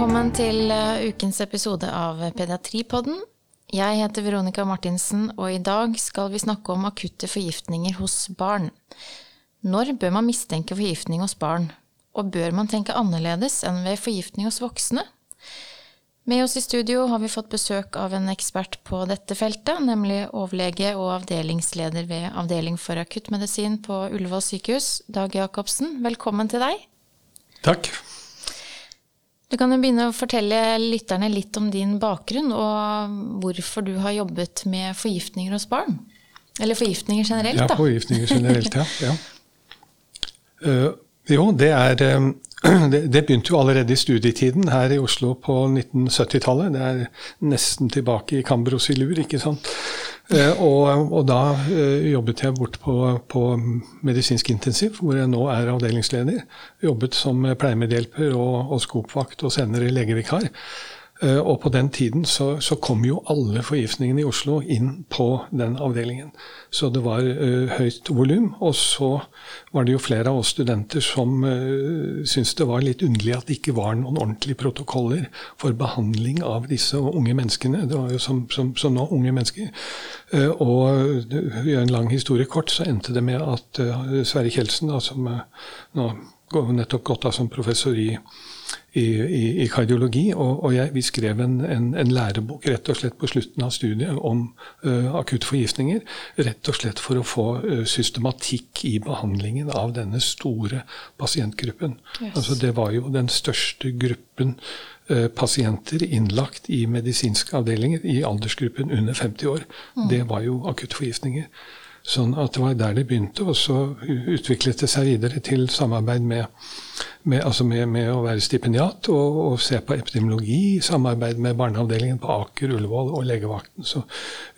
Velkommen til uh, ukens episode av Pediatripodden. Jeg heter Veronica Martinsen, og i dag skal vi snakke om akutte forgiftninger hos barn. Når bør man mistenke forgiftning hos barn, og bør man tenke annerledes enn ved forgiftning hos voksne? Med oss i studio har vi fått besøk av en ekspert på dette feltet, nemlig overlege og avdelingsleder ved Avdeling for akuttmedisin på Ullevål sykehus, Dag Jacobsen. Velkommen til deg. Takk. Du kan jo begynne å fortelle lytterne litt om din bakgrunn, og hvorfor du har jobbet med forgiftninger hos barn. Eller forgiftninger generelt, da. Ja, forgiftninger generelt, ja. ja. Uh, jo, det er um, det, det, begynte jo allerede i studietiden her i Oslo på 1970-tallet. Det er nesten tilbake i Cambrosilur, ikke sant. Eh, og, og, da eh, jobbet jeg bort på, på, medisinsk intensiv, hvor jeg nå er avdelingsleder. Jobbet som pleiemedhjelper og, og skopvakt og senere legevikar. Eh, og på den tiden så, så, kom jo alle forgiftningene i Oslo inn på den avdelingen. Så det var uh, høyt volum. Og så var det jo flere av oss studenter som uh, syntes det var litt underlig at det ikke var noen ordentlige protokoller for behandling av disse unge menneskene. Det var jo som, som, som nå unge mennesker. Uh, og gjør en lang historie kort, så endte det med at uh, Sverre Kjeldsen, da, som nå nettopp gått av som professor i i, i, i kardiologi. Og, og jeg, vi skrev en, en, en, lærebok rett og slett på slutten av studiet om uh, akutte forgiftninger. Rett og slett for å få uh, systematikk i behandlingen av denne store pasientgruppen. Yes. Altså, det var jo den største gruppen uh, pasienter innlagt i medisinske avdelinger i aldersgruppen under 50 år. Mm. Det var jo akutte forgiftninger. Sånn at det var der det begynte, og så utviklet det seg videre til samarbeid med, med, altså med, med å være stipendiat og, og, se på epidemiologi i samarbeid med barneavdelingen på Aker, Ullevål og legevakten. Så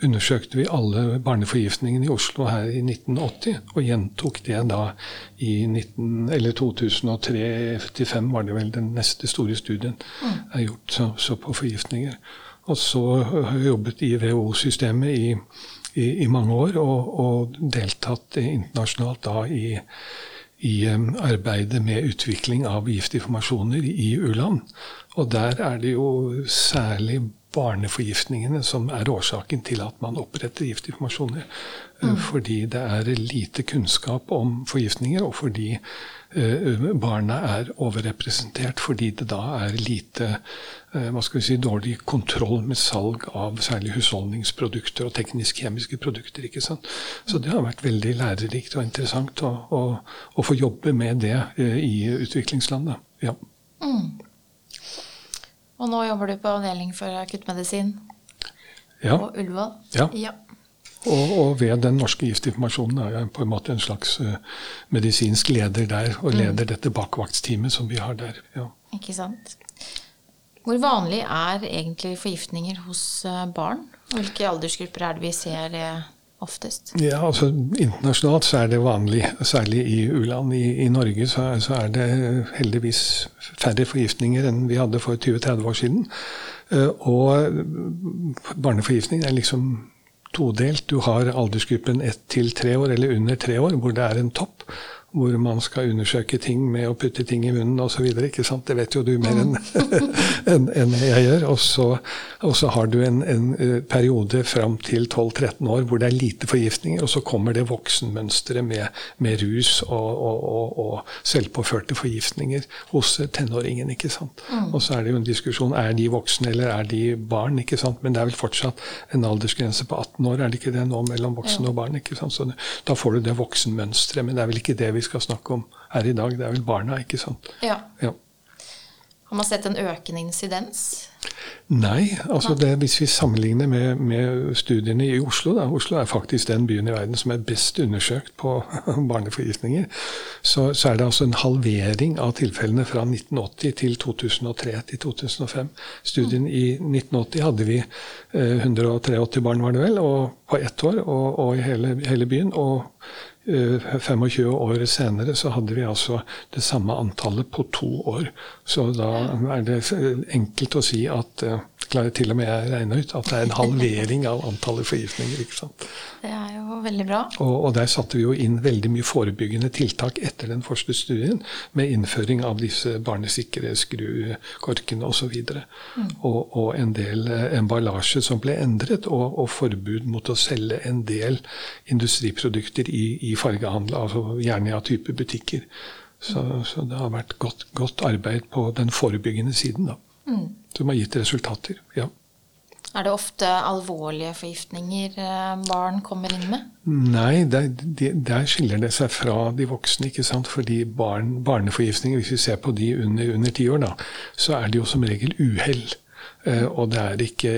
undersøkte vi alle barneforgiftningene i Oslo her i 1980, og gjentok det da i 19, eller 2003-2005 var det vel den neste store studien mm. er gjort så, så på forgiftninger. Og så har jeg jobbet i WHO-systemet i i, i mange år, og, og, deltatt internasjonalt da i, i um, arbeidet med utvikling av giftinformasjoner i u-land. Og der er det jo særlig barneforgiftningene som er årsaken til at man oppretter giftinformasjoner. Mm. Fordi det er lite kunnskap om forgiftninger, og fordi barna er overrepresentert fordi det da er lite uh, hva skal vi si, dårlig kontroll med salg av særlig husholdningsprodukter og teknisk-kjemiske produkter. ikke sant? Så det har vært veldig lærerikt og interessant å, å, å få jobbe med det i utviklingslandet. Ja. Mm. Og nå jobber du på avdeling for akuttmedisin ja. på Ullevål. Ja. ja. Og, og, ved Den norske giftinformasjonen er jeg på en måte en slags uh, medisinsk leder der, og mm. leder mm. dette bakvaktsteamet som vi har der. Ja. Ikke sant. Hvor vanlig er egentlig forgiftninger hos uh, barn? Hvilke aldersgrupper er det vi ser det oftest? Ja, altså Internasjonalt så er det vanlig, særlig i u-land. I, I, Norge så, så, er det heldigvis færre forgiftninger enn vi hadde for 20-30 år siden. Uh, og barneforgiftning er liksom todelt. Du har aldersgruppen ett til tre år, eller under tre år, hvor det er en topp hvor man skal undersøke ting med å putte ting i munnen osv. Det vet jo du mer enn en, en jeg gjør. Og så, har du en, en eh, periode fram til 12-13 år hvor det er lite forgiftninger, og så kommer det voksenmønsteret med, med, rus og, og, og, selvpåførte forgiftninger hos tenåringen. ikke sant? Mm. Og så er det jo en diskusjon er de voksne eller er de barn. ikke sant? Men det er vel fortsatt en aldersgrense på 18 år, er det ikke det nå mellom voksne og barn? ikke sant? Så da får du det voksenmønsteret, men det er vel ikke det vi skal snakke om her i dag. Det er vel barna, ikke sant? Ja. ja. Har man sett en økende insidens? Nei. altså det, Hvis vi sammenligner med, med, studiene i Oslo da, Oslo er faktisk den byen i verden som er best undersøkt på barneforgiftninger. Så, så, er det altså en halvering av tilfellene fra 1980 til 2003 til 2005. Studien i 1980 hadde vi eh, 183 barn, var det vel, og på ett år og, og i hele, hele byen. og 25 eh, år senere så hadde vi altså det samme antallet på to år. Så da er det enkelt å si at klarer til og med jeg regne ut at det er en halvering av antallet forgiftninger. ikke sant? Det er jo veldig bra. Og, og, der satte vi jo inn veldig mye forebyggende tiltak etter den første studien, med innføring av disse barnesikre skrukorkene osv. Og, så mm. og, og en del eh, emballasje som ble endret, og, og, forbud mot å selge en del industriprodukter i, i fargehandel, altså gjerne av type butikker. Så, så, det har vært godt, godt, arbeid på den forebyggende siden, da. Mm. Som har gitt resultater. ja. Er det ofte alvorlige forgiftninger eh, barn kommer inn med? Nei, der, der, skiller det seg fra de voksne. ikke sant? Fordi barn, barneforgiftninger, hvis vi ser på de under, under ti år, da, så er det jo som regel uhell. Eh, og det er ikke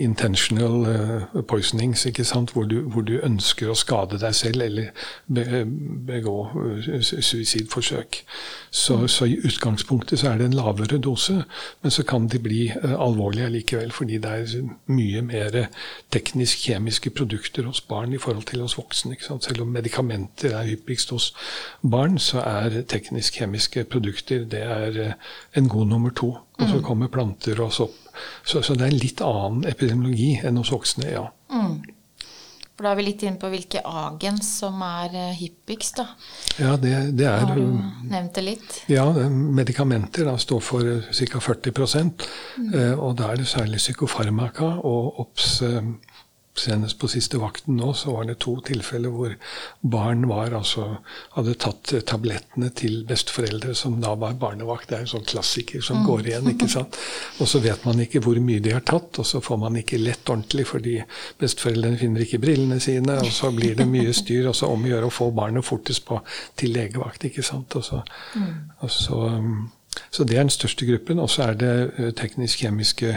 intentional eh, poisonings, ikke sant? Hvor du, hvor, du, ønsker å skade deg selv eller begå eh, suicidforsøk. Så, mm. så, i utgangspunktet så er det en lavere dose, men så kan de bli alvorlige likevel. Fordi det er mye mer teknisk-kjemiske produkter hos barn i forhold til hos voksne. ikke sant? Selv om medikamenter er hyppigst hos barn, så er teknisk-kjemiske produkter det er en god nummer to. Og så mm. kommer planter og sopp så, så, det er en litt annen epidemiologi enn hos voksne, ja. Mm. For Da er vi litt inne på hvilke agens som er eh, hyppigst. da. Ja, det, det er... Har du nevnt det litt? Ja, medikamenter da, står for ca. 40 mm. Eh, og da er det særlig psykofarmaka og OBS Senest på siste vakten nå så var det to tilfeller hvor barn var, altså, hadde tatt tablettene til besteforeldre som da var barnevakt. Det er en sånn klassiker som mm. går igjen. ikke sant? Og så vet man ikke hvor mye de har tatt, og så får man ikke lett ordentlig fordi besteforeldrene finner ikke brillene sine, og så blir det mye styr, og så om å gjøre å få barnet fortest på til legevakt. ikke sant? Og så, mm. og så, um, så det er den største gruppen. Og så er det teknisk-kjemiske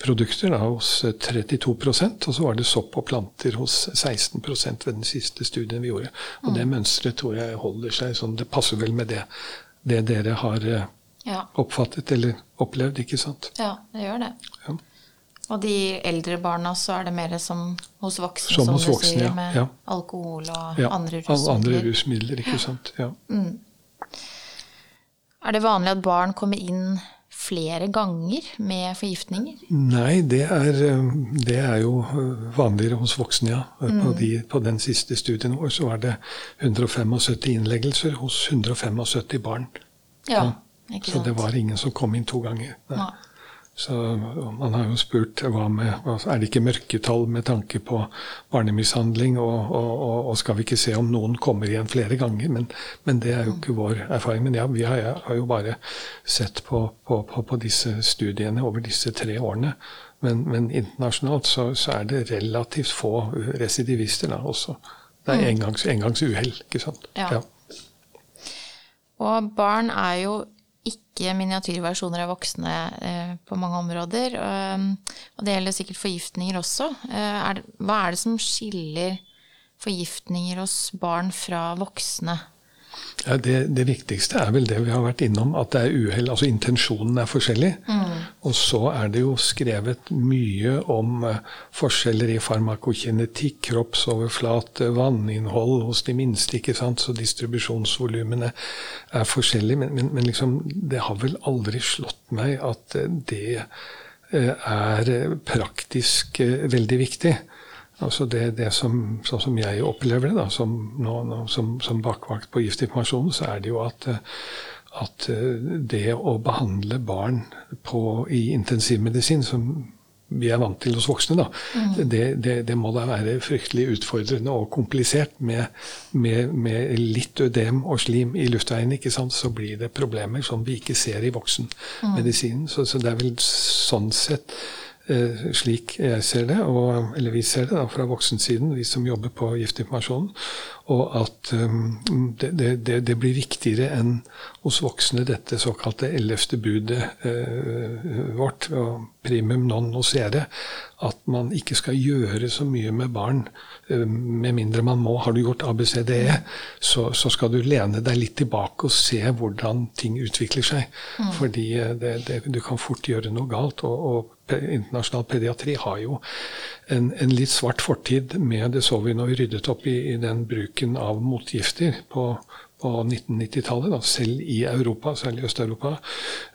produkter da, hos 32% og så var det sopp og planter hos 16% ved den siste studien vi gjorde. Og det mm. mønsteret tror jeg holder seg sånn. Det passer vel med det, det dere har eh, ja. oppfattet eller opplevd, ikke sant? Ja, det gjør det. Ja. Og de eldre barna så er det mer som hos voksne, som, som hos voksne, sier, med ja. alkohol og andre rusmidler. Andre rusmidler, ikke sant. Ja. Mm. Er det vanlig at barn kommer inn flere ganger med forgiftninger? Nei, det er, eh, det er jo eh, vanligere hos voksne, ja. Mm. På, de, på, den siste studien vår så var det 175 innleggelser hos 175 barn. Ja, sant. Så det var ingen som kom inn to ganger. Nei. Nei. Så man har jo spurt hva med Er det ikke mørketall med tanke på barnemishandling? Og, og, og, skal vi ikke se om noen kommer igjen flere ganger? Men, men det er jo ikke vår erfaring. Men ja, vi har, har jo bare sett på, på, på, på, disse studiene over disse tre årene. Men, men internasjonalt så, så, er det relativt få residivister da også. Det er engangsuhell, engangs, engangs ikke sant. Ja. ja. Og barn er jo ikke miniatyrversjoner av voksne eh, på mange områder. Og, det gjelder sikkert forgiftninger også. Eh, hva er det som skiller forgiftninger hos barn fra voksne? Ja, det, det, viktigste er vel det vi har vært innom, at det er uhell. Altså intensjonen er forskjellig. Mm. Og så er det jo skrevet mye om uh, forskjeller i farmakokinetikk, kroppsoverflate, vanninnhold hos de minste. ikke sant? Så distribusjonsvolumene er forskjellige. Men, men, men liksom, det har vel aldri slått meg at det uh, er praktisk veldig viktig. Altså det, det som, sånn som jeg opplever det, da, som, nå, nå, som, som bakvakt på Giftinformasjonen, så er det jo at, at det å behandle barn på, i intensivmedisin, som vi er vant til hos voksne, da, mm. det, det, det, må da være fryktelig utfordrende og komplisert. Med, med, med litt ødem og slim i luftveiene, ikke sant? så blir det problemer som vi ikke ser i voksenmedisinen. Mm. Så, så det er vel sånn sett Eh, slik jeg ser det, og, eller vi ser det da, fra voksensiden, vi som jobber på Giftinformasjonen, og at um, det, det, det, blir viktigere enn hos voksne dette såkalte ellevte budet eh, vårt, primum non nocere, at man ikke skal gjøre så mye med barn uh, med mindre man må. Har du gjort ABCDE, så, så skal du lene deg litt tilbake og se hvordan ting utvikler seg. Mm. Fordi det, du kan fort gjøre noe galt. og, og internasjonal pediatri har jo en, en, litt svart fortid med Det så vi når vi ryddet opp i, i den bruken av motgifter på, på 1990-tallet, selv i Europa, særlig Øst-Europa,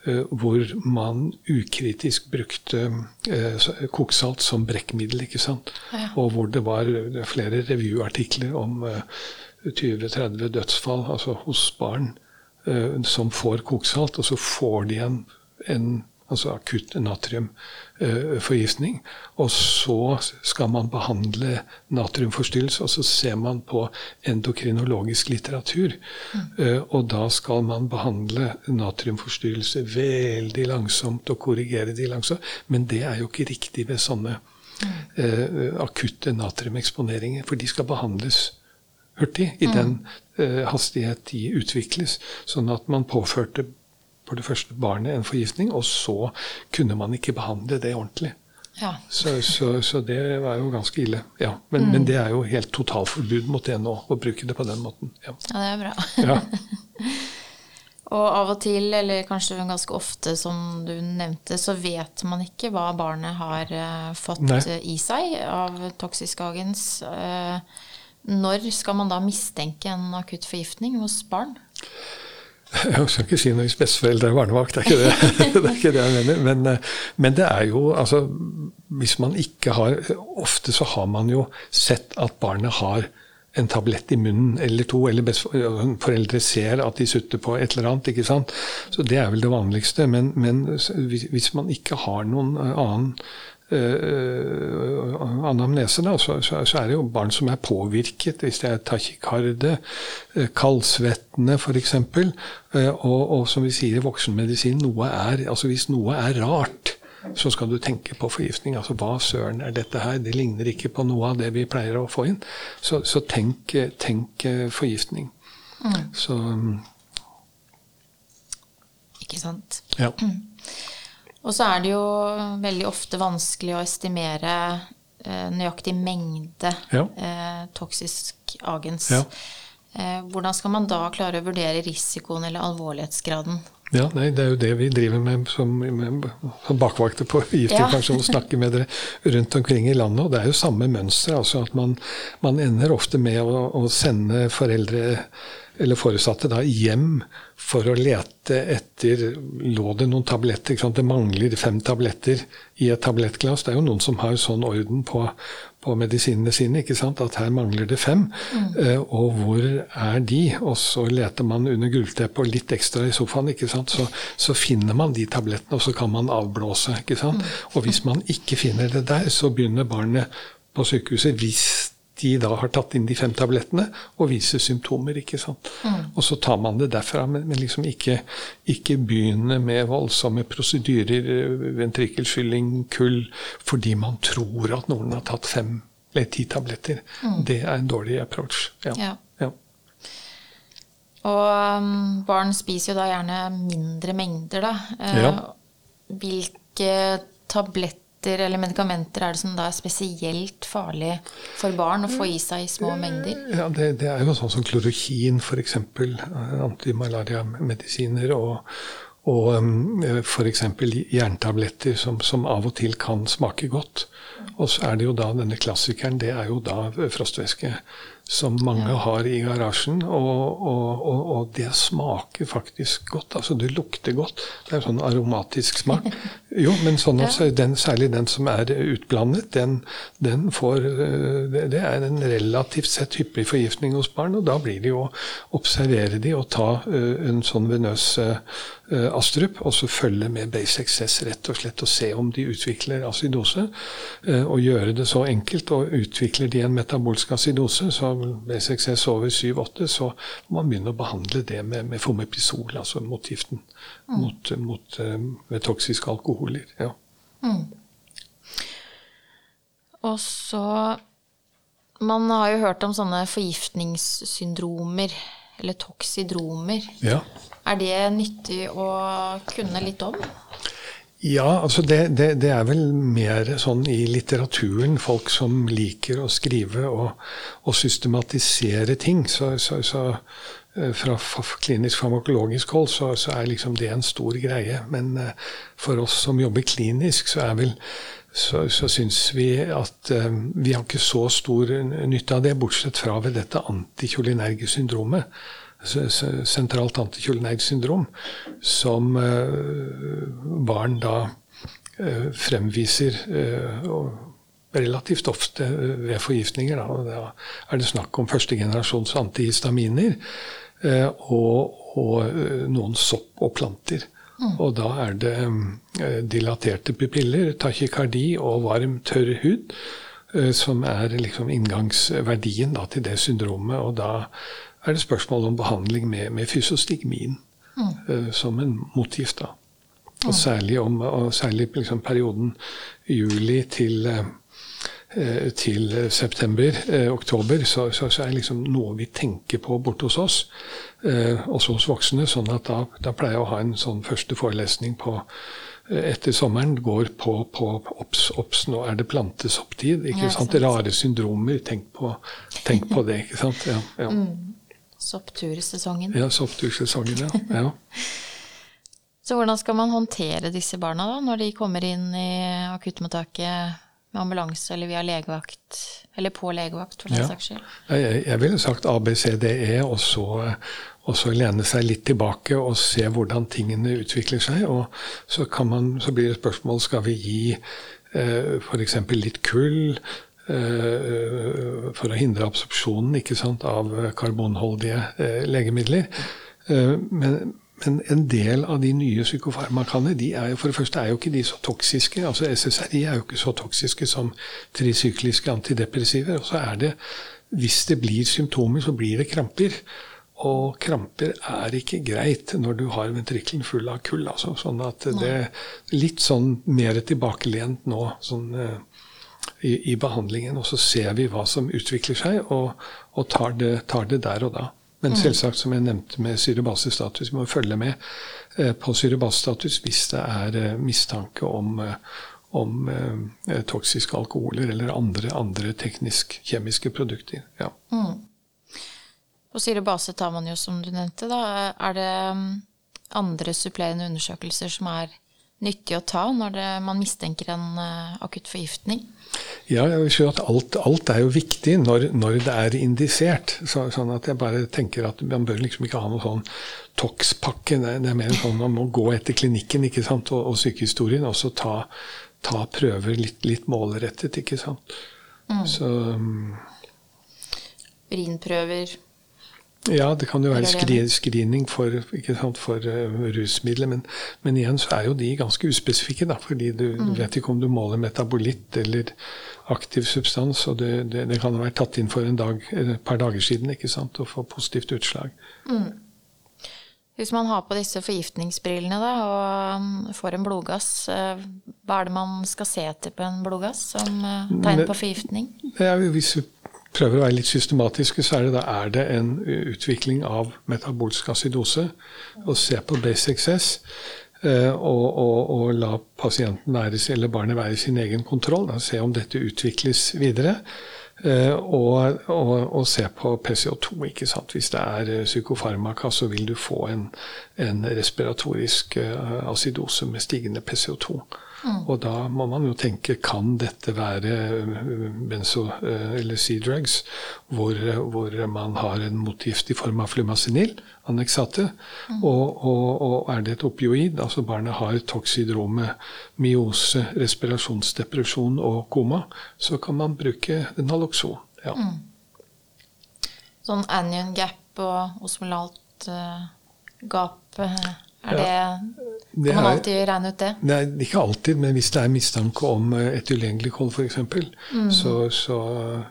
eh, hvor man ukritisk brukte eh, koksalt som brekkmiddel. ikke sant? Ja. Og hvor det var flere revyartikler om 20-30 dødsfall altså hos barn som får koksalt, og så får de en, en altså akutt natriumforgiftning. Og så skal man behandle natriumforstyrrelse, og så ser man på endokrinologisk litteratur. Mm. Og da skal man behandle natriumforstyrrelse veldig langsomt og korrigere de langsomt. Men det er jo ikke riktig ved sånne mm. akutte natriumeksponeringer, for de skal behandles hurtig i den uh, hastighet de utvikles. Sånn at man påførte for det første barnet en forgiftning, og så kunne man ikke behandle det ordentlig. Ja. Så, så, så, det var jo ganske ille. Ja. Men, mm. men, det er jo helt totalforbud mot det nå, å bruke det på den måten. Ja, ja det er bra. Ja. og av og til, eller kanskje ganske ofte, som du nevnte, så vet man ikke hva barnet har uh, fått Nei. i seg av toksiskagens. Uh, når skal man da mistenke en akutt forgiftning hos barn? Jeg skal ikke si noe hvis besteforeldre er barnevakt, det er ikke det, det, er ikke det jeg mener. Men, eh, men, det er jo altså Hvis man ikke har Ofte så har man jo sett at barnet har en tablett i munnen eller to, eller foreldre ser at de sutter på et eller annet. ikke sant? Så det er vel det vanligste. Men, men hvis man ikke har noen eh, annen uh, anamnese, da, så, så, så, er det jo barn som er påvirket, hvis det er tachykarde, uh, kaldsvettende f.eks. Uh, og, og som vi sier i voksenmedisin, noe er, altså hvis noe er rart, så skal du tenke på forgiftning. Altså hva søren er dette her? Det ligner ikke på noe av det vi pleier å få inn. Så, så tenk, tenk, forgiftning. Mm. Så um, Ikke sant. Ja. Mm. Og så er det jo veldig ofte vanskelig å estimere eh, nøyaktig mengde ja. eh, toksisk agens. Ja. Eh, hvordan skal man da klare å vurdere risikoen eller alvorlighetsgraden? Ja, nei, Det er jo det vi driver med som, med, som bakvakter på giftpensjon. Ja. snakker med dere rundt omkring i landet. Og det er jo samme mønster. altså at Man, man ender ofte med å, å sende foreldre eller foresatte da hjem for å lete etter Lå det noen tabletter? Det mangler fem tabletter i et tablettglass. Det er jo noen som har sånn orden på, på medisinene sine ikke sant? at her mangler det fem. Mm. Uh, og hvor er de? Og så leter man under gulvteppet og litt ekstra i sofaen. ikke sant? Så, så, finner man de tablettene, og så kan man avblåse. ikke sant? Mm. Og hvis man ikke finner det der, så begynner barnet på sykehuset, hvis de da har tatt inn de fem tablettene og viser symptomer. ikke sant? Mm. Og så tar man det derfra, men, men liksom ikke, ikke begynne med voldsomme prosedyrer, ventrikkelfylling, kull, fordi man tror at noen har tatt fem eller ti tabletter. Mm. Det er en dårlig approach. Ja. ja. ja. Og um, barn spiser jo da gjerne mindre mengder, da. Uh, ja. Hvilke tabletter tabletter eller medikamenter er det som da er spesielt farlig for barn å få i seg i små mengder? Ja, Det, det er jo sånn som klorokin, f.eks. Antimalariamedisiner. og og um, f.eks. jerntabletter som, som, av og til kan smake godt. Og så er det jo da denne klassikeren, det er jo da frostvæske som mange ja. har i garasjen. Og, og, og, og, det smaker faktisk godt. Altså det lukter godt. Det er en sånn aromatisk smak. Jo, men sånn at den, særlig den som er utblandet, den, den får eh, det, er en relativt sett hyppig forgiftning hos barn. Og da blir det jo å observere de og ta uh, en sånn venøs uh, astrup, og så følge med Base Access rett og slett og se om de utvikler acidose. Uh, og gjøre det så enkelt. Og utvikler de en metabolsk acidose, så B6S over 7-8, så må man begynne å behandle det med, med fomepisol, altså motgiften mm. mot, mot uh, toksiske alkoholer. Ja. Mm. Og så Man har jo hørt om sånne forgiftningssyndromer, eller toksidromer. Ja. Er det nyttig å kunne litt om? Ja, altså det, det, det, er vel mer sånn i litteraturen. Folk som liker å skrive og, og systematisere ting. Så, så, så eh, fra klinisk farmakologisk hold så, så, er liksom det en stor greie. Men eh, for oss som jobber klinisk, så er vel så, så syns vi at um, vi har ikke så stor nytte av det, bortsett fra ved dette antikjolinergesyndromet. Sentralt antikjolinergsyndrom, som uh, barn da uh, fremviser uh, relativt ofte ved forgiftninger. Da. er det snakk om førstegenerasjons antihistaminer og, og noen sopp og planter. Mm. Og da er det eh, dilaterte pupiller, tachykardi og varm, tørr hud eh, som er liksom inngangsverdien da, til det syndromet. Og da er det spørsmål om behandling med, med fysiostigmin mm. uh, som en motgift. da. Og særlig, om, og særlig liksom perioden juli til Eh, til september, eh, oktober, så, så, så, er det liksom noe vi tenker på borte hos oss. Eh, også hos voksne. sånn at da, da, pleier jeg å ha en sånn første forelesning på etter sommeren går på, på obs, obs, nå er det plantesopptid. ikke ja, sant? Rare syndromer. Tenk på, tenk på, det. ikke sant? Ja, ja. Mm. Sopptursesongen. Ja, sopptursesongen, ja. ja. Så hvordan skal man håndtere disse barna da, når de kommer inn i akuttmottaket med ambulanse eller via legevakt, eller på legevakt, for den ja. saks skyld? Jeg, jeg ville sagt ABCDE, og så, og så lene seg litt tilbake og se hvordan tingene utvikler seg. Og så, man, så blir det spørsmål skal vi gi eh, f.eks. litt kull. Uh, for å hindre absorpsjonen sant, av karbonholdige uh, legemidler. Uh, men, men en del av de nye psykofarmakaene de er jo for det første er jo ikke de så toksiske. altså SSRI er jo ikke så toksiske som trisykliske antidepressiver. Og så er det, hvis det blir symptomer, så blir det kramper. Og kramper er ikke greit når du har ventrikkelen full av kull. Altså. Sånn at det er litt sånn mer tilbakelent nå sånn, i, i, behandlingen. Og så ser vi hva som utvikler seg, og, og tar, det, tar det der og da. Men mm. selvsagt, som jeg nevnte med syrebasestatus, vi må følge med eh, på syrebasestatus hvis det er eh, mistanke om, eh, om toksiske alkoholer eller andre, andre teknisk-kjemiske produkter. Ja. Mm. På syrebase tar man jo, som du nevnte, da. Er det mm, andre supplerende undersøkelser som er nyttig å ta når det, man mistenker en akutt forgiftning? Ja, jeg vil si at alt, alt, er jo viktig når, når det er indisert. Så, sånn at jeg bare tenker at man bør liksom ikke ha noe sånn TOX-pakke. Det, det, er mer sånn man må gå etter klinikken ikke sant? og, og sykehistorien, og så ta, ta prøver litt, litt, målrettet, ikke sant. Mm. Så um, Urinprøver ja, det kan jo være skri screening for, sant, for uh, rusmidler, men, men, igjen så er jo de ganske uspesifikke. Da, fordi du, mm. vet ikke om du måler metabolitt eller aktiv substans. og det, det, det kan ha vært tatt inn for en dag, et par dager siden ikke sant, og få positivt utslag. Mm. Hvis man har på disse forgiftningsbrillene da, og får en blodgass, uh, hva er det man skal se etter på en blodgass som tegn på forgiftning? Ja, hvis vi prøver å være litt systematiske, så er det da er det en utvikling av metabolsk acidose. Og se på B6S. Eh, og, og, og, la pasienten være, eller barnet være i sin egen kontroll. Da, se om dette utvikles videre. Eh, og, og, se på PCO2. ikke sant? Hvis det er eh, psykofarmaka, så vil du få en, en respiratorisk acidose med stigende PCO2. Og da må man jo tenke kan dette være øh, benzo- øh, eller C-drugs, hvor, hvor, man har en motgift i form av flumacenil, anneksate, og, og, og, er det et opioid, altså barnet har toksidrome, myose, respirasjonsdepresjon og koma, så kan man bruke Naloxon. Ja. Mm. Sånn anion gap og osmolalt uh, gap, er det det kan man alltid regne ut det? Nei, ikke alltid, men hvis det er mistanke om et etylenglikol f.eks., mm. så, så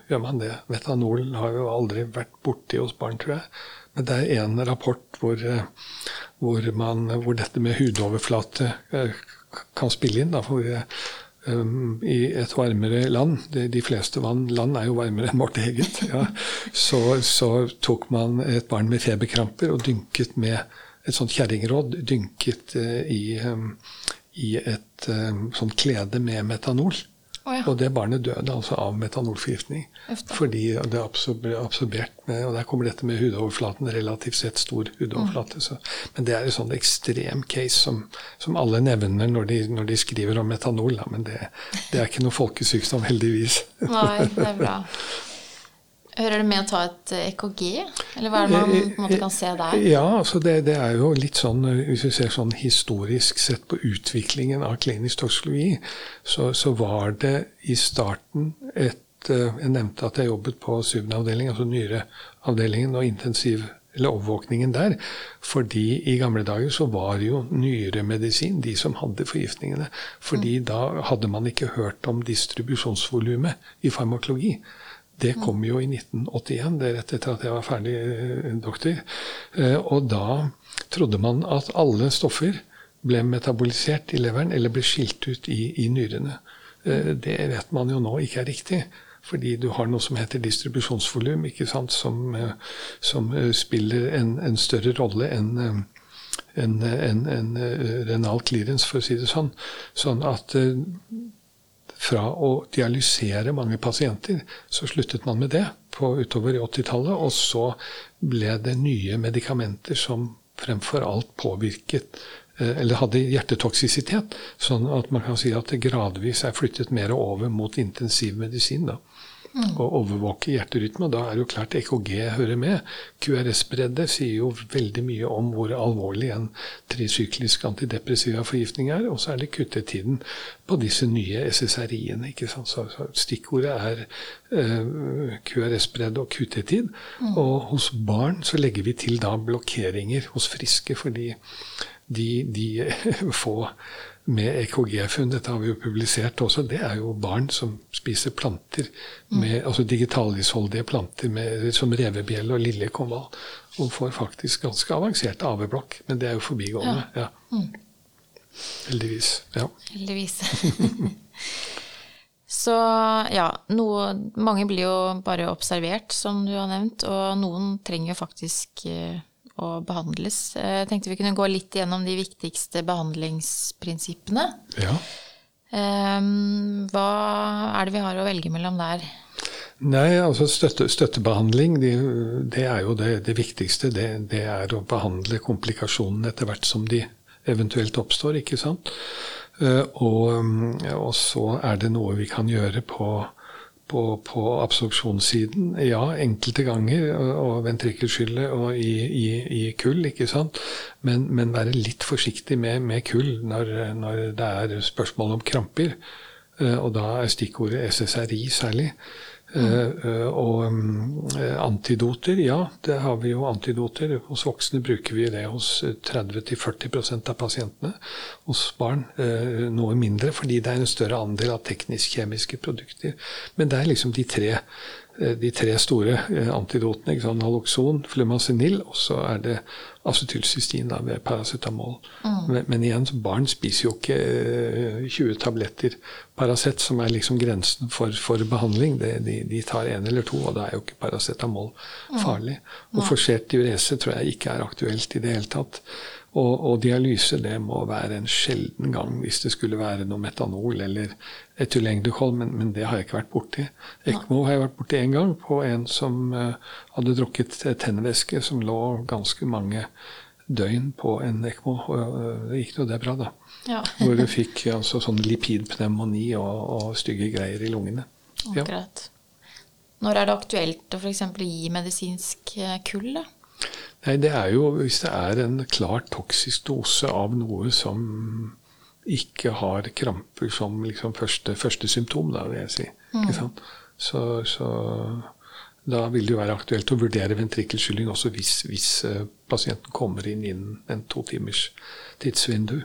gjør man det. Metanol har jo aldri vært borti hos barn, tror jeg. Men det er en rapport hvor, eh, hvor, man, hvor dette med hudoverflate eh, kan spille inn. Da, for um, i et varmere land, de, de fleste land er jo varmere enn vårt eget, ja, så, så tok man et barn med feberkramper og dynket med et sånt kjerringråd dynket uh, i, i, et sånt klede med metanol. Oh, ja. Og det barnet døde altså av metanolforgiftning. Fordi det ble absorbert med Og der kommer dette med hudoverflaten. Relativt sett stor hudoverflate. Så. Men det er en sånn ekstrem case som, som alle nevner når de, når de skriver om metanol. Da. Men det, det er ikke noe folkesykdom, heldigvis. Nei, det er bra. Hører det med å ta et EKG? Eller hva er det man på en måte kan se der? Ja, altså det, det er jo litt sånn Hvis vi ser sånn historisk sett på utviklingen av klinisk toksikologi, så, så var det i starten et eh, Jeg nevnte at jeg jobbet på syvende avdeling, altså nyreavdelingen og intensiv eller overvåkningen der. Fordi i gamle dager så var jo nyremedisin de som hadde forgiftningene. Fordi da hadde man ikke hørt om distribusjonsvolumet i farmakologi. Det kom jo i 1981, det er rett etter at jeg var ferdig eh, doktor. Eh, Og da trodde man at alle stoffer ble metabolisert i leveren eller ble skilt ut i, i nyrene. Eh, Det vet man jo nå ikke er riktig. Fordi du har noe som heter distribusjonsvolum, som, som spiller en, en større rolle enn en, en, en, renal clearance, for å si det sånn. Sånn at fra å dialysere mange pasienter, så sluttet man med det på utover i 80-tallet. Og så ble det nye medikamenter som fremfor alt påvirket eh, eller hadde hjertetoksisitet. Sånn at man kan si at det gradvis er flyttet mer over mot intensivmedisin. da og overvåke hjerterytme. og Da er det jo klart EKG hører med. QRS-bredde sier jo veldig mye om hvor alvorlig en trisyklisk antidepressiva forgiftning er. Og så er det kuttetiden på disse nye SSRI-ene. ikke sant? Så, så Stikkordet er eh, QRS-bredde og kuttetid. Og hos barn så legger vi til da blokkeringer hos friske, fordi de, de få med EKG-funn, dette har vi jo publisert også, det er jo barn som spiser planter, med, altså digitalisholdige planter med, som revebjelle og liljekonvall, og får faktisk ganske avansert AV-blokk. Men det er jo forbigående. Ja. Heldigvis. Ja. Heldigvis. Så ja, noe, mange blir jo bare observert, som du har nevnt, og noen trenger faktisk eh, å behandles. Eh, Jeg tenkte vi kunne gå litt gjennom de viktigste behandlingsprinsippene. ja. Ehm, Hva er det vi har å velge mellom der? Nei, altså støtte, støttebehandling, det, det er jo det, det viktigste. Det, det er å behandle komplikasjonene etter hvert som de eventuelt oppstår, ikke sant. Eh, Og, og så er det noe vi kan gjøre på, på, på absorpsjonssiden. Ja, enkelte ganger, og, og ventrikkelskylle og i, i, i kull, ikke sant. Men, men være litt forsiktig med, med kull når, når det er spørsmål om kramper. Eh, Og da er stikkordet SSRI særlig. Eh, eh, og eh, antidoter, ja, det har vi jo antidoter. Hos voksne bruker vi det hos eh, 30-40% av pasientene. Hos barn noe mindre, fordi det er en større andel av teknisk-kjemiske produkter. Men det er liksom de tre, de tre store eh, antidotene. Ikke sant? Naloxon, flumacinil, og så er det acetylcystin da, ved paracetamol. Men, men igjen, barn spiser jo ikke eh, 20 tabletter Paracet, som er liksom grensen for, for behandling. Det, de, de tar én eller to, og da er jo ikke paracetamol farlig. Og forsert diurese tror jeg ikke er aktuelt i det hele tatt. Og, og dialyse det må være en sjelden gang hvis det skulle være noe metanol eller etylengdykol, men, men det har jeg ikke vært borti. ECMO har jeg vært borti én gang, på en som uh, hadde drukket eh, tennvæske som lå ganske mange døgn på en ECMO. Og uh, det gikk jo det bra, da. Ja, Hvor du fikk altså sånn lipidpneumoni og, og stygge greier i lungene. Ja. akkurat. Når er det aktuelt å f.eks. gi medisinsk kull? Da? Nei, det er jo hvis det er en klart toksisk dose av noe som ikke har kramper som liksom første, første symptom, da, vil jeg si. Sant? Så, så da vil det jo være aktuelt å vurdere ventrikkelskylling også hvis, hvis uh, pasienten kommer inn innen en to timers tidsvindu.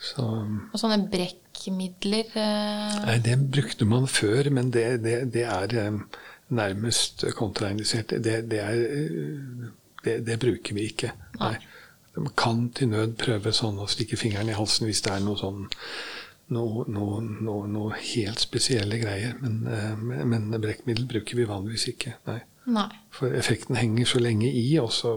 Så Og sånne brekkmidler uh... Nei, det brukte man før, men det, det, det er um, nærmest kontraindisert. Det, det, er, det, det bruker vi ikke. Nei. Man kan til nød prøve sånn å stikke fingeren i halsen hvis det er noe sånn noe, noe, noe, noe helt spesielle greier. Men, eh, men brekkmiddel bruker vi vanligvis ikke. Nei. Nei. For effekten henger så lenge i, og så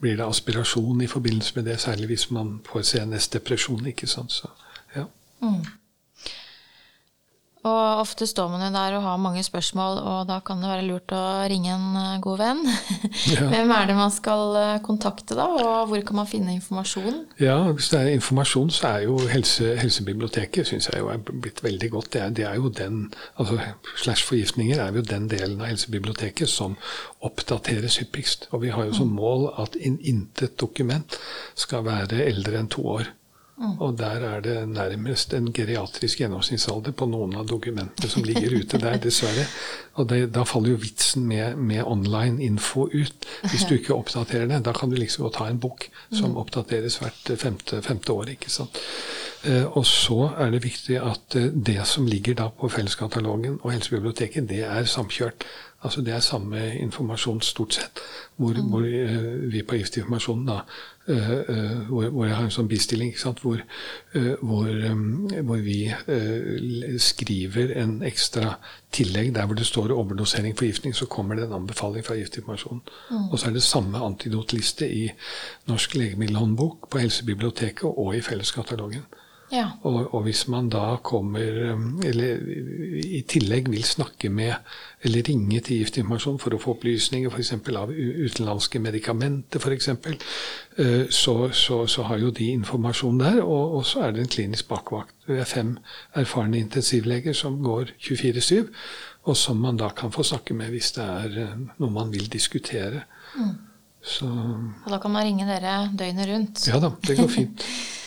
blir det aspirasjon i forbindelse med det, særlig hvis man får CNS-depresjon. ikke sant? Så, ja. Og ofte står man jo der og har mange spørsmål, og da kan det være lurt å ringe en eh, god venn. Ja. Hvem er det man skal eh, kontakte da, og hvor kan man finne informasjon? Ja, Hvis det er informasjon, så er jo helse, Helsebiblioteket synes jeg jo er blitt veldig godt. Det er, det er jo den, altså Slash forgiftninger er jo den delen av Helsebiblioteket som oppdateres hyppigst. Og vi har jo som mm. mål at intet dokument skal være eldre enn to år. Og der er det nærmest en geriatrisk gjennomsnittsalder på noen av dokumentene som ligger ute der, dessverre. Og det, da faller jo vitsen med, med, online info ut. Hvis du ikke oppdaterer det, da kan du liksom gå ta en bok som oppdateres hvert femte, femte år. ikke sant? Eh, og så er det viktig at eh, det som ligger da på felleskatalogen og Helsebiblioteket, det er samkjørt. Altså Det er samme informasjon stort sett. Hvor, mm. hvor uh, vi på Giftinformasjonen da uh, uh, hvor, hvor, jeg har en sånn bistilling hvor, hvor, hvor, vi skriver en ekstra tillegg der hvor det står overdosering forgiftning, så kommer det en anbefaling fra Giftinformasjonen. Mm. Og så er det samme antidotliste i Norsk legemiddelhåndbok, på Helsebiblioteket og i Felleskatalogen. Ja. Og, og, hvis man da kommer um, Eller i tillegg vil snakke med eller ringe til Giftinformasjon for å få opplysninger f.eks. av utenlandske medikamenter f.eks., eksempel så, så, så, har jo de informasjon der. Og, og, så er det en klinisk bakvakt. Vi er fem erfarne intensivleger som går 24-7, og som man da kan få snakke med hvis det er uh, noe man vil diskutere. Mm. Så, og da kan man ringe dere døgnet rundt? Ja da, det går fint.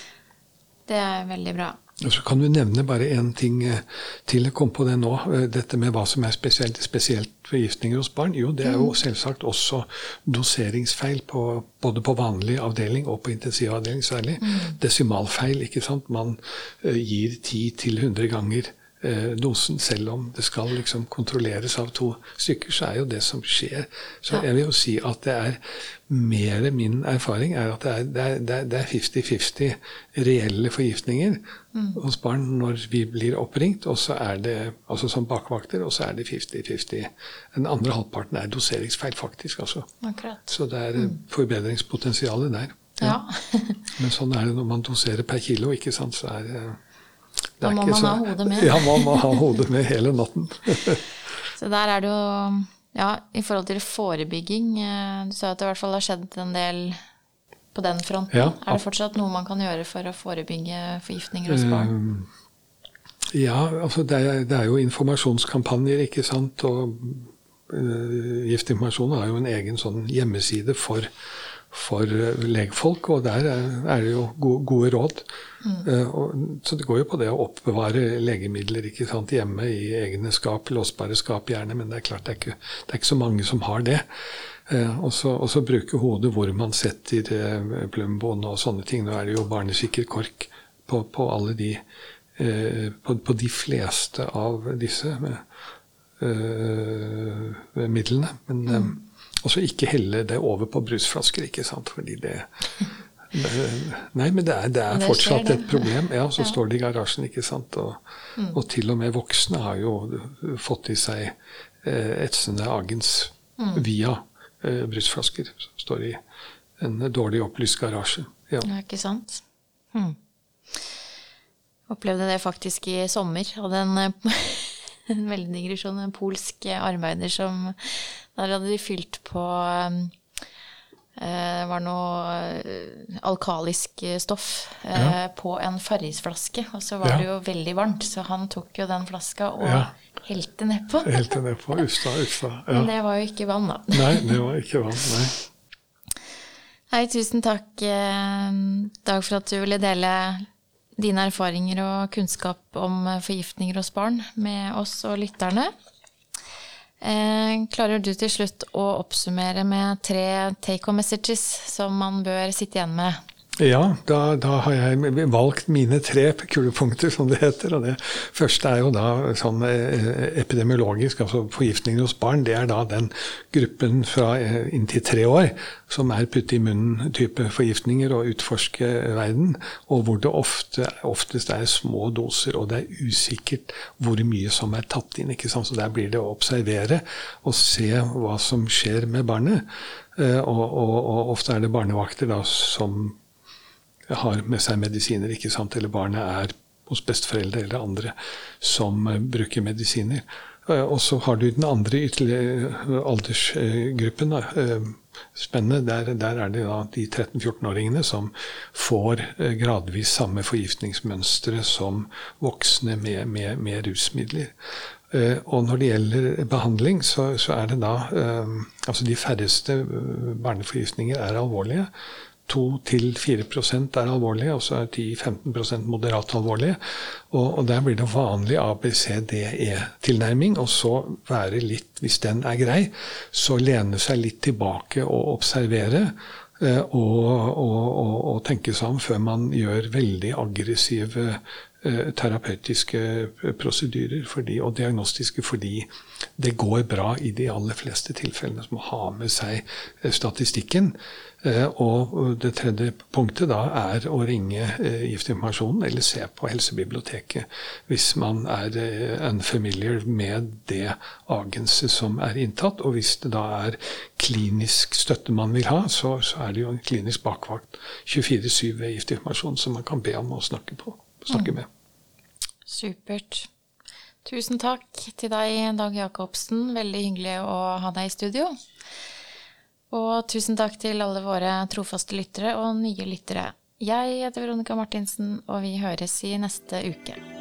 Det er veldig bra. Og så kan du nevne bare én ting eh, til. Jeg kom på det nå. Eh, dette med hva som er spesielt, spesielt forgiftninger hos barn. Jo, det er jo mm. selvsagt også doseringsfeil på, både på vanlig avdeling og på intensivavdeling særlig. Mm. Desimalfeil. ikke sant? Man uh, gir 10-100 ganger Eh, dosen, selv om det skal liksom kontrolleres av to stykker, så er jo det som skjer. Så jeg vil jo si at det er mer min erfaring er at det er 50-50 reelle forgiftninger mm. hos barn når vi blir oppringt, og så er det altså som bakvakter, og så er det 50-50. Den andre halvparten er doseringsfeil, faktisk. Altså. Så det er mm. forbedringspotensialet der. Ja. Men sånn er det når man doserer per kilo, ikke sant. Så er det da må man så, ha hodet med. Ja, man må ha hodet med hele natten. så der er det jo Ja, i forhold til forebygging eh, Du sa at det i hvert fall har skjedd en del på den fronten. Ja, er det fortsatt noe man kan gjøre for å forebygge forgiftninger hos barn? Uh, ja, altså det er, det er, jo informasjonskampanjer, ikke sant. Og uh, Giftinformasjon har jo en egen sånn hjemmeside for for eh, legfolk, og der er det jo gode råd. Mm. Eh, så det går jo på det å oppbevare legemidler ikke sant, hjemme i egne skap, låsbare skap gjerne, men det er klart det er ikke, det er ikke så mange som har det. Eh, og så bruke hodet hvor man setter plumboen og sånne ting. Nå er det jo barnesikker kork på, på alle de på, på, de fleste av disse med, med midlene. Men mm. Og så ikke helle det over på brusflasker, ikke sant. Fordi det Nei, men det er, det er fortsatt et problem. Ja, så ja. står de i garasjen, ikke sant. Og, mm. og, til og med voksne har jo fått i seg eh, etsende agens mm. via eh, brusflasker. Som står i en dårlig opplyst garasje. Ja, ja ikke sant. Hmm. Opplevde det faktisk i sommer. Hadde en, en veldig digresjon. En polsk arbeider som der hadde de fylt på eh, det var noe eh, alkalisk stoff eh, ja. på en Farrisflaske. Og så var ja. det jo veldig varmt, så han tok jo den flaska og ja. helte nedpå. Helte nedpå, ufta, ufta. Ja. Men det var jo ikke vann, da. Nei, det var ikke vann, nei. Hei, tusen takk, Dag, for at du ville dele dine erfaringer og kunnskap om forgiftninger hos barn med oss og lytterne. Eh, klarer du til slutt å oppsummere med tre take home messages som man bør sitte igjen med? Ja, da, da, har jeg valgt mine tre kulepunkter, som det heter. og Det første er jo da sånn eh, epidemiologisk, altså forgiftninger hos barn. Det er da den gruppen fra eh, inntil tre år som er putte i munnen-type forgiftninger og utforske verden. Og hvor det ofte, oftest er små doser, og det er usikkert hvor mye som er tatt inn. ikke sant? Så der blir det å observere og se hva som skjer med barnet. Eh, og, og, og ofte er det barnevakter da som har med seg medisiner, ikke sant? eller barnet er hos besteforeldre eller andre som bruker medisiner. Og så har du den andre aldersgruppen. Spennende. Der, der, er det da de 13-14-åringene som får gradvis samme forgiftningsmønstre som voksne med, med, med rusmidler. Eh, og når det gjelder behandling, så, så er det da eh, Altså de færreste eh, barneforgiftninger er alvorlige. 2-4% er alvorlige, og så er 10-15% moderat alvorlige. Og, og, der blir det vanlig ABCDE-tilnærming. Og så være litt, hvis den er grei, så lene seg litt tilbake og observere. Og, og, og tenke seg om før man gjør veldig aggressive Eh, terapeutiske prosedyrer fordi, og diagnostiske fordi det går bra i de aller fleste tilfellene. som må ha med seg eh, statistikken. Eh, og det tredje punktet da er å ringe Giftinformasjonen eller se på Helsebiblioteket hvis man er unfamiliar med det agenset som er inntatt. Og hvis det da er klinisk støtte man vil ha, så, så er det jo en klinisk bakvakt 24-7 ved Giftinformasjon som man kan be om å snakke på snakke med. Supert. Tusen takk til deg, Dag Jacobsen. Veldig hyggelig å ha deg i studio. Og tusen takk til alle våre trofaste lyttere og nye lyttere. Jeg heter Veronica Martinsen, og vi høres i neste uke.